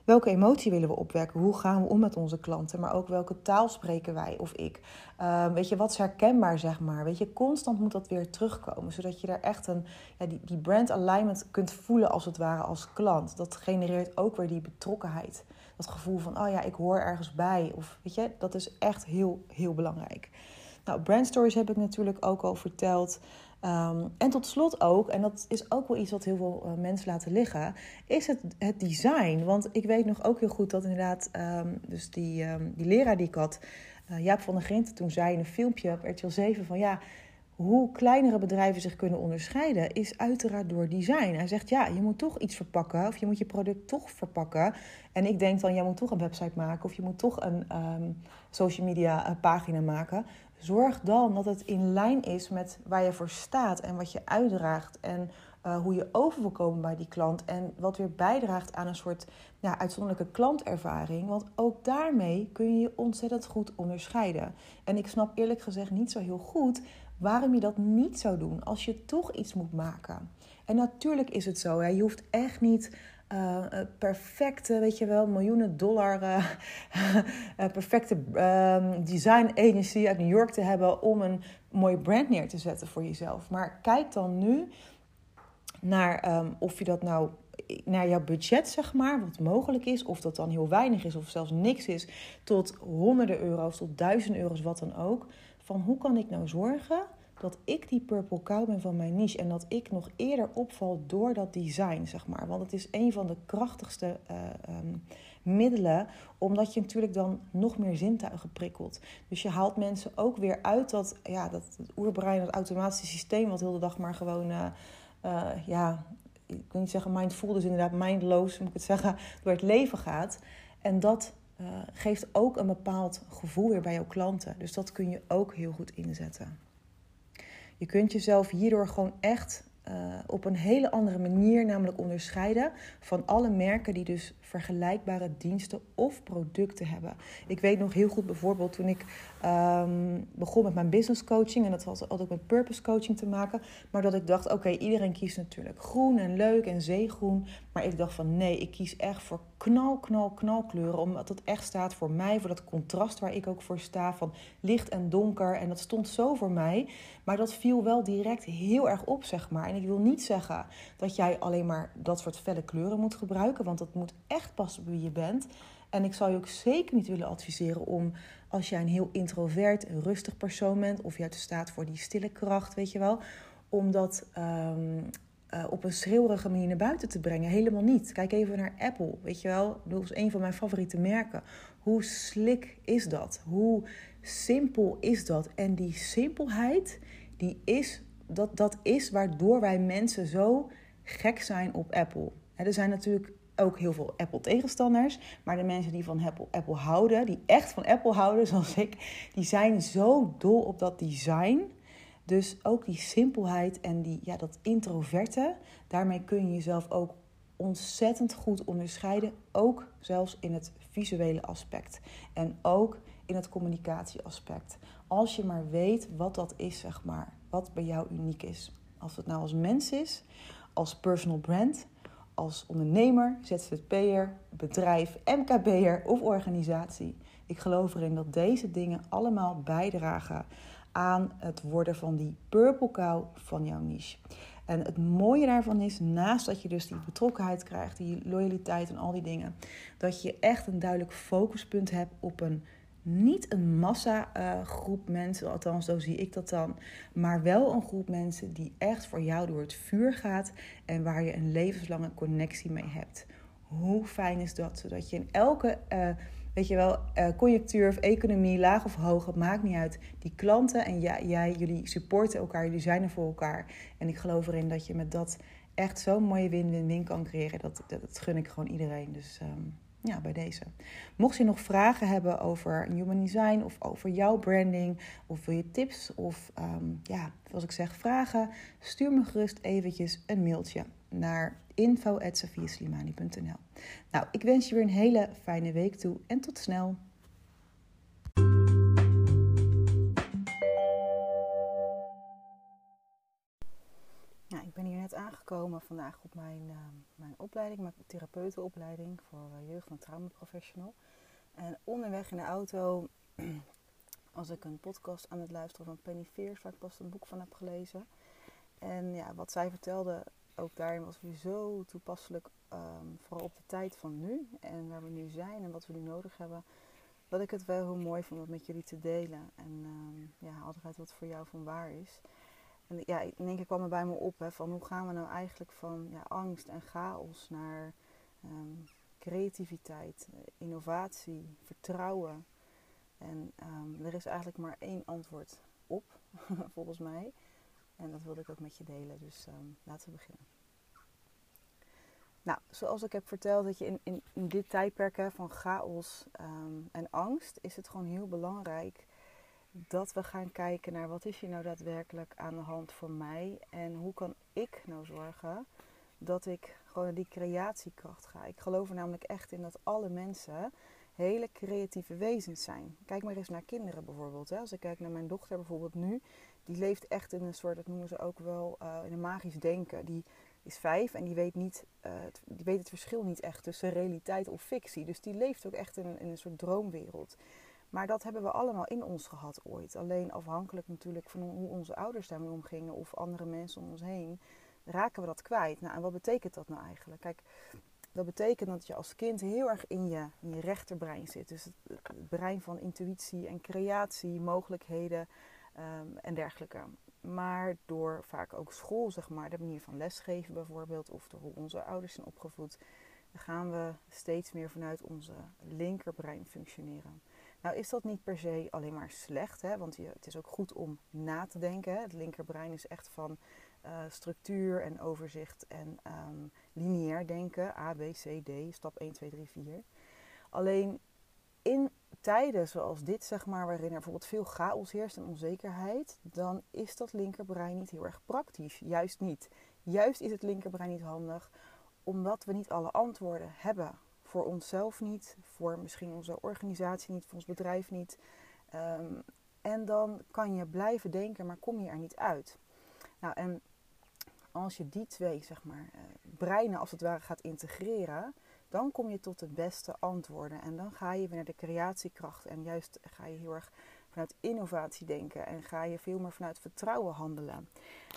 welke emotie willen we opwekken? Hoe gaan we om met onze klanten? Maar ook welke taal spreken wij of ik? Uh, weet je, wat is herkenbaar, zeg maar? Weet je, constant moet dat weer terugkomen. Zodat je daar echt een, ja, die, die brand alignment kunt voelen als het ware als klant. Dat genereert ook weer die betrokkenheid. Dat gevoel van, oh ja, ik hoor ergens bij. Of weet je, dat is echt heel, heel belangrijk. Nou, brand stories heb ik natuurlijk ook al verteld. Ehm, en tot slot ook, en dat is ook wel iets wat heel veel uh, mensen laten liggen, is het, het design. Want ik weet nog ook heel goed dat inderdaad, um, dus die, um, die leraar die ik had, uh, Jaap van der Grinten, toen zei in een filmpje op RTL 7 van ja, hoe kleinere bedrijven zich kunnen onderscheiden, is uiteraard door design. Hij zegt ja, je moet toch iets verpakken, of je moet je product toch verpakken. En ik denk dan, jij moet toch een website maken, of je moet toch een social media eh, pagina maken. Zorg dan dat het in lijn is met waar je voor staat en wat je uitdraagt. En uh, hoe je over wil komen bij die klant. En wat weer bijdraagt aan een soort ja, uitzonderlijke klantervaring. Want ook daarmee kun je je ontzettend goed onderscheiden. En ik snap eerlijk gezegd niet zo heel goed waarom je dat niet zou doen als je toch iets moet maken. En natuurlijk is het zo. Hè? Je hoeft echt niet uh, perfecte, weet je wel, miljoenen dollar uh, perfecte uh, design agency uit New York te hebben om een mooie brand neer te zetten voor jezelf. Maar kijk dan nu naar um, of je dat nou naar jouw budget, zeg maar, wat mogelijk is, of dat dan heel weinig is of zelfs niks is, tot honderden euro's, tot duizenden euro's, wat dan ook. Van hoe kan ik nou zorgen dat ik die purple cow ben van mijn niche en dat ik nog eerder opval door dat design, zeg maar. Want het is een van de krachtigste uh, um, middelen, omdat je natuurlijk dan nog meer zintuigen prikkelt. Dus je haalt mensen ook weer uit dat, ja, dat oerbrein, dat automatische systeem, wat heel de dag maar gewoon, uh, uh, ja, ik wil niet zeggen mindful, dus inderdaad mindloos, moet ik het zeggen, door het leven gaat. En dat geeft ook een bepaald gevoel weer bij jouw klanten. Dus dat kun je ook heel goed inzetten. Je kunt jezelf hierdoor gewoon echt uh, op een hele andere manier namelijk onderscheiden van alle merken die dus vergelijkbare diensten of producten hebben. Ik weet nog heel goed bijvoorbeeld toen ik um, begon met mijn business coaching en dat had altijd met purpose coaching te maken, maar dat ik dacht oké, iedereen kiest natuurlijk groen en leuk en zeegroen, maar ik dacht van nee, ik kies echt voor knal, knal, knalkleuren. Omdat het echt staat voor mij, voor dat contrast waar ik ook voor sta. Van licht en donker. En dat stond zo voor mij. Maar dat viel wel direct heel erg op, zeg maar. En ik wil niet zeggen dat jij alleen maar dat soort felle kleuren moet gebruiken. Want dat moet echt passen bij wie je bent. En ik zou je ook zeker niet willen adviseren om, als jij een heel introvert, rustig persoon bent, of jij staat voor die stille kracht, weet je wel, om dat um, uh, op een schreeuwerige manier naar buiten te brengen. Helemaal niet. Kijk even naar Apple, weet je wel. Dat is een van mijn favoriete merken. Hoe slik is dat? Hoe simpel is dat? En die simpelheid, die is, dat, dat is waardoor wij mensen zo gek zijn op Apple. er zijn natuurlijk ook heel veel Apple-tegenstanders. Maar de mensen die van Apple, Apple houden, die echt van Apple houden, zoals ik, die zijn zo dol op dat design dus ook die simpelheid en die, ja, dat introverte, daarmee kun je jezelf ook ontzettend goed onderscheiden. Ook zelfs in het visuele aspect. En ook in het communicatieaspect. Als je maar weet wat dat is, zeg maar. Wat bij jou uniek is. Als het nou als mens is, als personal brand, als ondernemer, ZZP'er, bedrijf, MKB'er of organisatie. Ik geloof erin dat deze dingen allemaal bijdragen aan het worden van die purple cow van jouw niche. En het mooie daarvan is, naast dat je dus die betrokkenheid krijgt, die loyaliteit en al die dingen, dat je echt een duidelijk focuspunt hebt op een niet een massa uh, groep mensen, althans zo zie ik dat dan, maar wel een groep mensen die echt voor jou door het vuur gaat en waar je een levenslange connectie mee hebt. Hoe fijn is dat? Zodat je in elke uh, weet je wel, uh, conjunctuur of economie, laag of hoog, het maakt niet uit. Die klanten en jij, jullie supporten elkaar, jullie zijn er voor elkaar. En ik geloof erin dat je met dat echt zo'n mooie win-win-win kan creëren. Dat, dat, gun ik gewoon iedereen. Dus um, ja, bij deze. Mocht je nog vragen hebben over Human Design of over jouw branding, of wil je tips of ehm, ja, zoals ik zeg, vragen, stuur me gerust eventjes een mailtje naar info.safiaslimani.nl Nou, ik wens je weer een hele fijne week toe en tot snel. Ben hier net aangekomen vandaag op mijn, uh, mijn opleiding, mijn therapeutenopleiding voor uh, jeugd- en traumaprofessional. En onderweg in de auto was ik een podcast aan het luisteren van Penny Fears, waar ik pas een boek van heb gelezen. En ja, wat zij vertelde, ook daarin was weer zo toepasselijk, um, vooral op de tijd van nu en waar we nu zijn en wat we nu nodig hebben, dat ik het wel heel mooi vond om met jullie te delen. En um, ja, altijd wat voor jou van waar is. En ja, in één keer kwam er bij me op hè, van hoe gaan we nou eigenlijk van ja, angst en chaos naar um, creativiteit, innovatie, vertrouwen. En um, er is eigenlijk maar één antwoord op, volgens mij. En dat wilde ik ook met je delen, dus um, laten we beginnen. Nou, zoals ik heb verteld, dat je in, in, dit tijdperk van chaos en angst, is het gewoon heel belangrijk dat we gaan kijken naar wat is hier nou daadwerkelijk aan de hand voor mij en hoe kan ik nou zorgen dat ik gewoon die creatiekracht ga. Ik geloof er namelijk echt in dat alle mensen hele creatieve wezens zijn. Kijk maar eens naar kinderen bijvoorbeeld. Als ik kijk naar mijn dochter bijvoorbeeld nu, die leeft echt in een soort, dat noemen ze ook wel, uh, in een magisch denken. Die is vijf en die weet, niet, het, die weet het verschil niet echt tussen realiteit of fictie. Dus die leeft ook echt in een soort droomwereld. Maar dat hebben we allemaal in ons gehad ooit. Alleen afhankelijk natuurlijk van hoe onze ouders daarmee omgingen of andere mensen om ons heen, raken we dat kwijt. Nou, en wat betekent dat nou eigenlijk? Kijk, dat betekent dat je als kind heel erg in je, je rechterbrein zit. Dus het, brein van intuïtie en creatie, mogelijkheden um, en dergelijke. Maar door vaak ook school, zeg maar, de manier van lesgeven bijvoorbeeld, of door hoe onze ouders zijn opgevoed, gaan we steeds meer vanuit onze linkerbrein functioneren. Nou is dat niet per se alleen maar slecht, hè? want het is ook goed om na te denken. Het linkerbrein is echt van uh, structuur en overzicht en um, lineair denken. A, B, C, D, stap 1, 2, 3, 4. Alleen in tijden zoals dit, zeg maar, waarin er bijvoorbeeld veel chaos heerst en onzekerheid, dan is dat linkerbrein niet heel erg praktisch. Juist niet. Juist is het linkerbrein niet handig, omdat we niet alle antwoorden hebben voor onszelf niet, voor misschien onze organisatie niet, voor ons bedrijf niet. Um, en dan kan je blijven denken, maar kom je er niet uit. Nou, en als je die twee, zeg maar, uh, breinen als het ware gaat integreren, dan kom je tot de beste antwoorden. En dan ga je weer naar de creatiekracht. En juist ga je heel erg vanuit innovatie denken. En ga je veel meer vanuit vertrouwen handelen.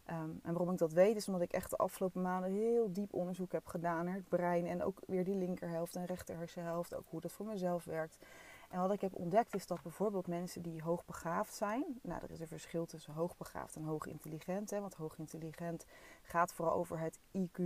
Um, en waarom ik dat weet, is omdat ik echt de afgelopen maanden heel diep onderzoek heb gedaan naar het brein. En ook weer die linkerhelft en rechterhersenhelft. Ook hoe dat voor mezelf werkt. En wat ik heb ontdekt is dat bijvoorbeeld mensen die hoogbegaafd zijn. Nou, er is een verschil tussen hoogbegaafd en hoogintelligent. Hè, want hoogintelligent gaat vooral over het IQ.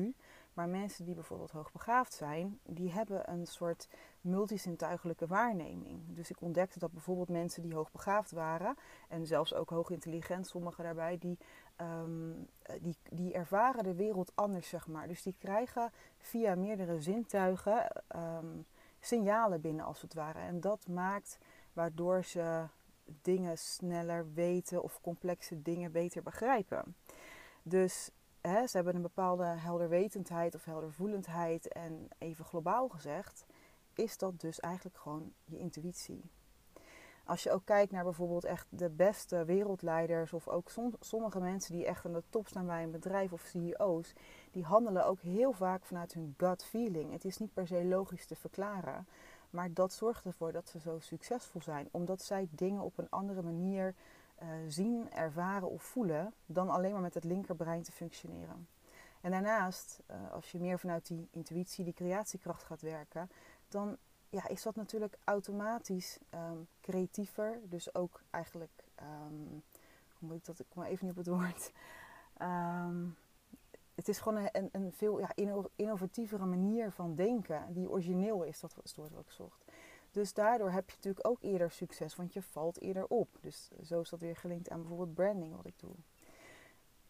Maar mensen die bijvoorbeeld hoogbegaafd zijn, die hebben een soort multisintuigelijke waarneming. Dus ik ontdekte dat bijvoorbeeld mensen die hoogbegaafd waren, en zelfs ook hoogintelligent, sommigen daarbij, die, um, die, die ervaren de wereld anders, zeg maar. Dus die krijgen via meerdere zintuigen um, signalen binnen, als het ware. En dat maakt waardoor ze dingen sneller weten of complexe dingen beter begrijpen. Dus hè, ze hebben een bepaalde helderwetendheid of heldervoelendheid. En even globaal gezegd, is dat dus eigenlijk gewoon je intuïtie. Als je ook kijkt naar bijvoorbeeld echt de beste wereldleiders of ook sommige mensen die echt aan de top staan bij een bedrijf of CEO's, die handelen ook heel vaak vanuit hun gut feeling. Het is niet per se logisch te verklaren, maar dat zorgt ervoor dat ze zo succesvol zijn, omdat zij dingen op een andere manier uh, zien, ervaren of voelen dan alleen maar met het linkerbrein te functioneren. En daarnaast, uh, als je meer vanuit die intuïtie, die creatiekracht gaat werken, dan ja, is dat natuurlijk automatisch um, creatiever. Dus ook eigenlijk, um, hoe moet ik dat, ik kom even niet op het woord. Um, het is gewoon een, een veel ja, innovatievere manier van denken, die origineel is, dat was het woord wat ik zocht. Dus daardoor heb je natuurlijk ook eerder succes, want je valt eerder op. Dus zo is dat weer gelinkt aan bijvoorbeeld branding, wat ik doe.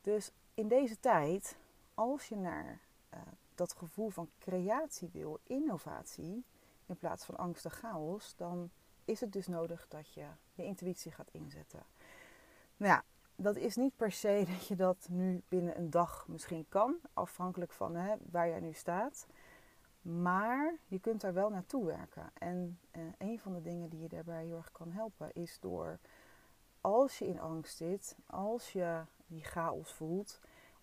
Dus in deze tijd, als je naar uh, dat gevoel van creatie wil, innovatie, in plaats van angst en chaos, dan is het dus nodig dat je je intuïtie gaat inzetten. Nou ja, dat is niet per se dat je dat nu binnen een dag misschien kan, afhankelijk van hè, waar jij nu staat. Maar je kunt daar wel naartoe werken. En eh, een van de dingen die je daarbij heel erg kan helpen is door als je in angst zit, als je die chaos voelt,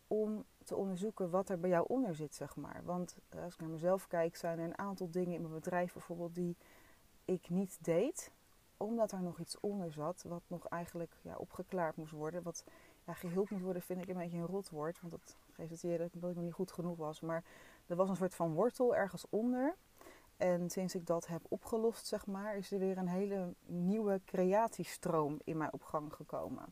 om te onderzoeken wat er bij jou onder zit, zeg maar. Want eh, als ik naar mezelf kijk, zijn er een aantal dingen in mijn bedrijf bijvoorbeeld die ik niet deed, omdat er nog iets onder zat, wat nog eigenlijk ja, opgeklaard moest worden. Wat ja, moet worden, vind ik een beetje een rotwoord, want dat resulteerde dat ik nog niet goed genoeg was. Maar er was een soort van wortel ergens onder. En sinds ik dat heb opgelost, zeg maar, is er weer een hele nieuwe creatiestroom in mij op gang gekomen.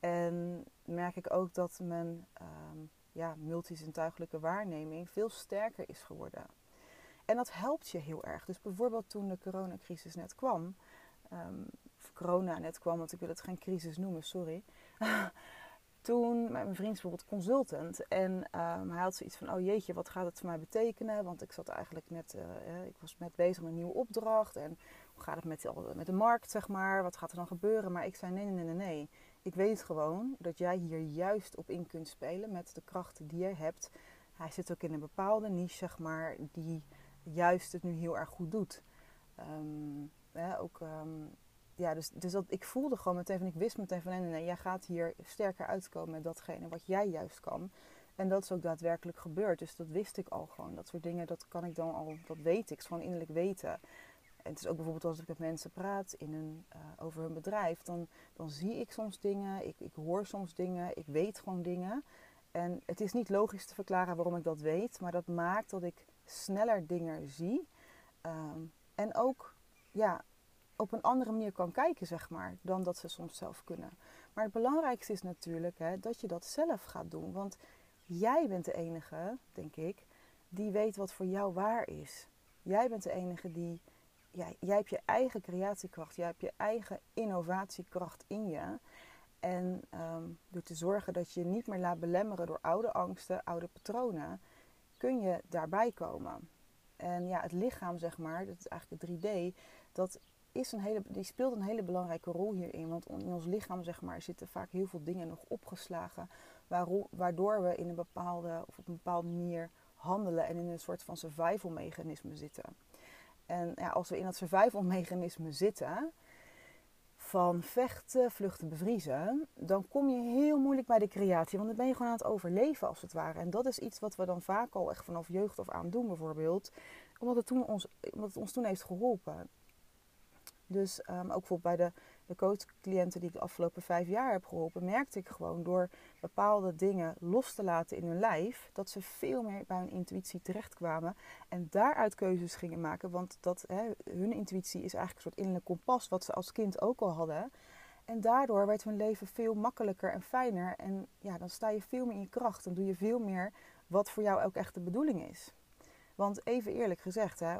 En merk ik ook dat mijn um, ja, multisintuigelijke waarneming veel sterker is geworden. En dat helpt je heel erg. Dus bijvoorbeeld toen de coronacrisis net kwam, um, corona net kwam, want ik wil het geen crisis noemen, sorry. toen, mijn vriend is bijvoorbeeld consultant. En um, hij had zoiets van, oh jeetje, wat gaat het voor mij betekenen? Want ik zat eigenlijk net, uh, ik was net bezig met een nieuwe opdracht. En hoe gaat het met met de markt, zeg maar? Wat gaat er dan gebeuren? Maar ik zei, nee, nee, nee, nee. Ik weet gewoon dat jij hier juist op in kunt spelen met de krachten die je hebt. Hij zit ook in een bepaalde niche, zeg maar, die juist het nu heel erg goed doet. Um, ook um, ja, dus, dus dat, ik voelde gewoon meteen ik wist meteen van, nee, nee, nee, jij gaat hier sterker uitkomen met datgene wat jij juist kan. En dat is ook daadwerkelijk gebeurd. Dus dat wist ik al gewoon. Dat soort dingen, dat kan ik dan al, dat weet ik. Gewoon innerlijk weten. En het is ook bijvoorbeeld als ik met mensen praat in een, uh, over hun bedrijf, dan, dan zie ik soms dingen, ik, ik hoor soms dingen, ik weet gewoon dingen. En het is niet logisch te verklaren waarom ik dat weet, maar dat maakt dat ik sneller dingen zie. Um, en ook ja, op een andere manier kan kijken, zeg maar, dan dat ze soms zelf kunnen. Maar het belangrijkste is natuurlijk hè, dat je dat zelf gaat doen. Want jij bent de enige, denk ik, die weet wat voor jou waar is. Jij bent de enige die. Ja, jij hebt je eigen creatiekracht, jij hebt je eigen innovatiekracht in je. En um, door te zorgen dat je je niet meer laat belemmeren door oude angsten, oude patronen, kun je daarbij komen. En ja, het lichaam, zeg maar, dat is eigenlijk de 3D, dat is een hele, die speelt een hele belangrijke rol hierin. Want in ons lichaam zeg maar, zitten vaak heel veel dingen nog opgeslagen. Waardoor we in een bepaalde, of op een bepaalde manier handelen en in een soort van survival mechanisme zitten. En ja, als we in dat survival mechanisme zitten, van vechten, vluchten, bevriezen, dan kom je heel moeilijk bij de creatie. Want dan ben je gewoon aan het overleven als het ware. En dat is iets wat we dan vaak al echt vanaf jeugd of aan doen bijvoorbeeld. Omdat het, toen ons, omdat het ons toen heeft geholpen. Dus um, ook bijvoorbeeld bij de, de coachcliënten die ik de afgelopen vijf jaar heb geholpen, merkte ik gewoon door bepaalde dingen los te laten in hun lijf, dat ze veel meer bij hun intuïtie terechtkwamen en daaruit keuzes gingen maken. Want dat, hè, hun intuïtie is eigenlijk een soort innerlijk kompas, wat ze als kind ook al hadden. En daardoor werd hun leven veel makkelijker en fijner. En ja, dan sta je veel meer in je kracht. Dan doe je veel meer wat voor jou ook echt de bedoeling is. Want even eerlijk gezegd, hè,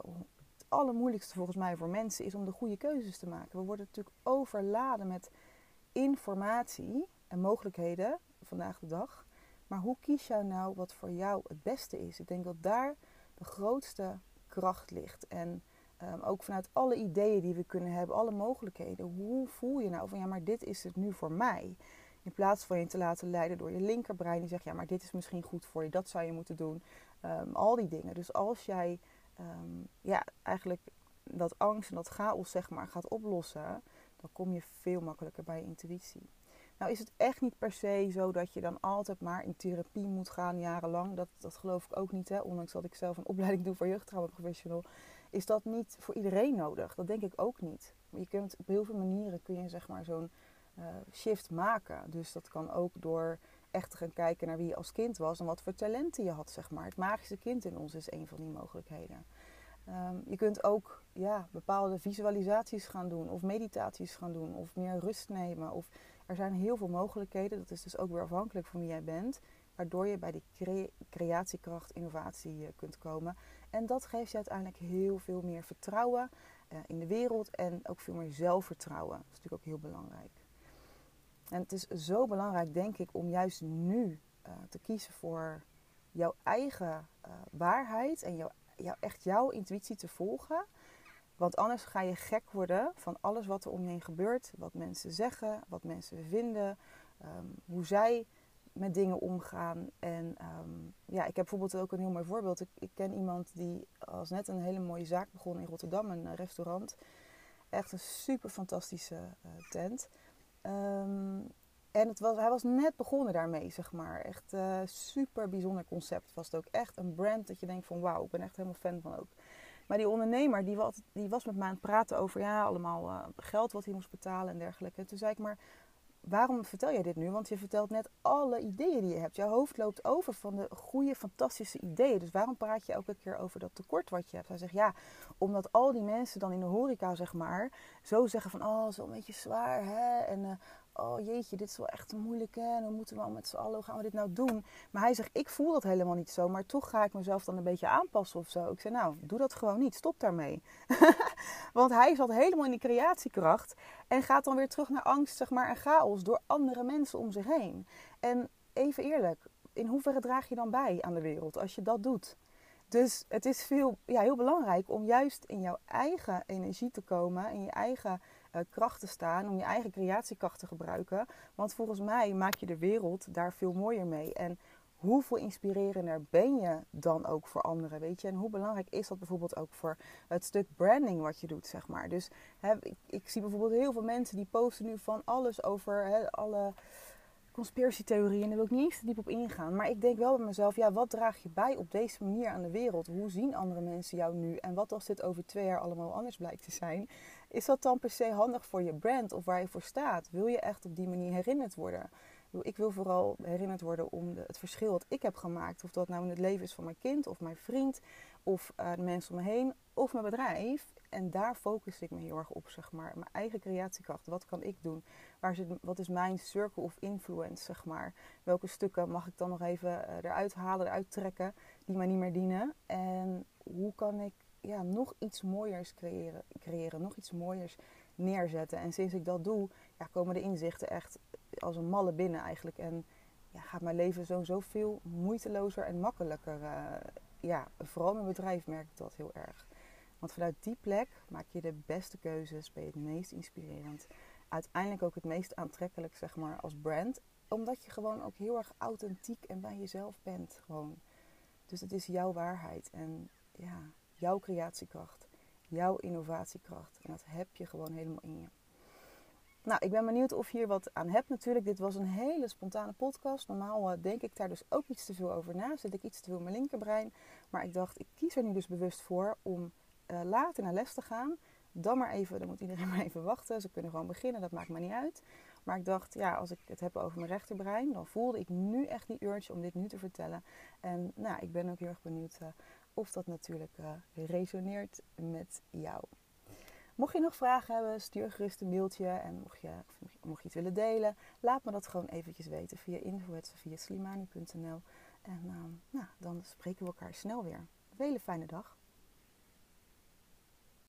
allermoeilijkste volgens mij voor mensen is om de goede keuzes te maken. We worden natuurlijk overladen met informatie en mogelijkheden vandaag de dag. Maar hoe kies jij nou wat voor jou het beste is? Ik denk dat daar de grootste kracht ligt. En um, ook vanuit alle ideeën die we kunnen hebben, alle mogelijkheden. Hoe voel je nou van ja, maar dit is het nu voor mij? In plaats van je te laten leiden door je linkerbrein die zegt ja, maar dit is misschien goed voor je, dat zou je moeten doen. Um, al die dingen. Dus als jij um, ja, eigenlijk dat angst en dat chaos zeg maar gaat oplossen, dan kom je veel makkelijker bij je intuïtie. Nou is het echt niet per se zo dat je dan altijd maar in therapie moet gaan jarenlang. Dat, dat geloof ik ook niet. Hè? Ondanks dat ik zelf een opleiding doe voor jeugdtraumaprofessional. Is dat niet voor iedereen nodig? Dat denk ik ook niet. Je kunt op heel veel manieren kun je zeg maar zo'n uh, shift maken. Dus dat kan ook door echt te gaan kijken naar wie je als kind was en wat voor talenten je had, zeg maar. Het magische kind in ons is een van die mogelijkheden. Um, je kunt ook ja, bepaalde visualisaties gaan doen, of meditaties gaan doen, of meer rust nemen. Of, er zijn heel veel mogelijkheden, dat is dus ook weer afhankelijk van wie jij bent, waardoor je bij die cre creatiekracht, innovatie uh, kunt komen. En dat geeft je uiteindelijk heel veel meer vertrouwen uh, in de wereld en ook veel meer zelfvertrouwen. Dat is natuurlijk ook heel belangrijk. En het is zo belangrijk, denk ik, om juist nu uh, te kiezen voor jouw eigen uh, waarheid en jouw, echt jouw intuïtie te volgen. Want anders ga je gek worden van alles wat er om je heen gebeurt. Wat mensen zeggen, wat mensen vinden, ehm, hoe zij met dingen omgaan. En ehm, ja, ik heb bijvoorbeeld ook een heel mooi voorbeeld. Ik, ik, ken iemand die als net een hele mooie zaak begon in Rotterdam, een restaurant. Echt een super fantastische tent. Um, en het was, hij was net begonnen daarmee, zeg maar. Echt uh, super bijzonder concept was het ook. Echt een brand dat je denkt van wauw, ik ben echt helemaal fan van ook. Maar die ondernemer die was, die was met mij aan het praten over ja, allemaal uh, geld wat hij moest betalen en dergelijke. En toen zei ik maar, waarom vertel jij dit nu? Want je vertelt net alle ideeën die je hebt. Jouw hoofd loopt over van de goede, fantastische ideeën. Dus waarom praat je elke keer over dat tekort wat je hebt? Hij zegt ja, omdat al die mensen dan in de horeca, zeg maar, zo zeggen van oh, zo een beetje zwaar hè. En uh, oh jeetje, dit is wel echt moeilijk hè. En dan moeten we al met z'n allen, hoe gaan we dit nou doen? Maar hij zegt, ik voel dat helemaal niet zo. Maar toch ga ik mezelf dan een beetje aanpassen of zo. Ik zeg, nou, doe dat gewoon niet. Stop daarmee. Want hij zat helemaal in die creatiekracht. En gaat dan weer terug naar angst, zeg maar, en chaos door andere mensen om zich heen. En even eerlijk, in hoeverre draag je dan bij aan de wereld als je dat doet? Dus het is veel, ja, heel belangrijk om juist in jouw eigen energie te komen, in je eigen uh, kracht te staan, om je eigen creatiekracht te gebruiken. Want volgens mij maak je de wereld daar veel mooier mee. En hoeveel inspirerender ben je dan ook voor anderen, weet je? En hoe belangrijk is dat bijvoorbeeld ook voor het stuk branding wat je doet, zeg maar. Dus hè, ik, ik, zie bijvoorbeeld heel veel mensen die posten nu van alles over hè, alle conspiratietheorieën. En daar wil ik niet eens te diep op ingaan. Maar ik denk wel bij mezelf, ja, wat draag je bij op deze manier aan de wereld? Hoe zien andere mensen jou nu? En wat als dit over twee jaar allemaal anders blijkt te zijn? Is dat dan per se handig voor je brand of waar je voor staat? Wil je echt op die manier herinnerd worden? Ik wil vooral herinnerd worden om het verschil dat ik heb gemaakt. Of dat nou in het leven is van mijn kind of mijn vriend of uh, de mensen om me heen of mijn bedrijf. En daar focus ik me heel erg op, zeg maar. Mijn eigen creatiekracht. Wat kan ik doen? Waar zit, wat is mijn circle of influence, zeg maar? Welke stukken mag ik dan nog even uh, eruit halen, eruit trekken, die mij niet meer dienen? En hoe kan ik ja, nog iets mooiers creëren, creëren, nog iets mooiers neerzetten? En sinds ik dat doe, ja, komen de inzichten echt als een malle binnen eigenlijk. En ja, gaat mijn leven zo zoveel moeitelozer en makkelijker. Uh, ja, vooral mijn bedrijf merk dat heel erg. Want vanuit die plek maak je de beste keuzes, ben je het meest inspirerend. Uiteindelijk ook het meest aantrekkelijk, zeg maar, als brand. Omdat je gewoon ook heel erg authentiek en bij jezelf bent. Gewoon. Dus het is jouw waarheid en ja, jouw creatiekracht, jouw innovatiekracht. En dat heb je gewoon helemaal in je. Nou, ik ben benieuwd of je hier wat aan hebt natuurlijk. Dit was een hele spontane podcast. Normaal uh, denk ik daar dus ook iets te veel over na. Zit ik iets te veel in mijn linkerbrein. Maar ik dacht, ik kies er nu dus bewust voor om uh, later naar les te gaan. Dan maar even, dan moet iedereen maar even wachten. Ze kunnen gewoon beginnen, dat maakt me niet uit. Maar ik dacht, ja, als ik het heb over mijn rechterbrein, dan voelde ik nu echt die urge om dit nu te vertellen. En nou, ik ben ook heel erg benieuwd uh, of dat natuurlijk uh, resoneert met jou. Mocht je nog vragen hebben, stuur gerust een mailtje. En mocht je, mocht je iets willen delen, laat me dat gewoon eventjes weten via info.sofiaslimani.nl. En uh, nou, dan spreken we elkaar snel weer. Een hele fijne dag.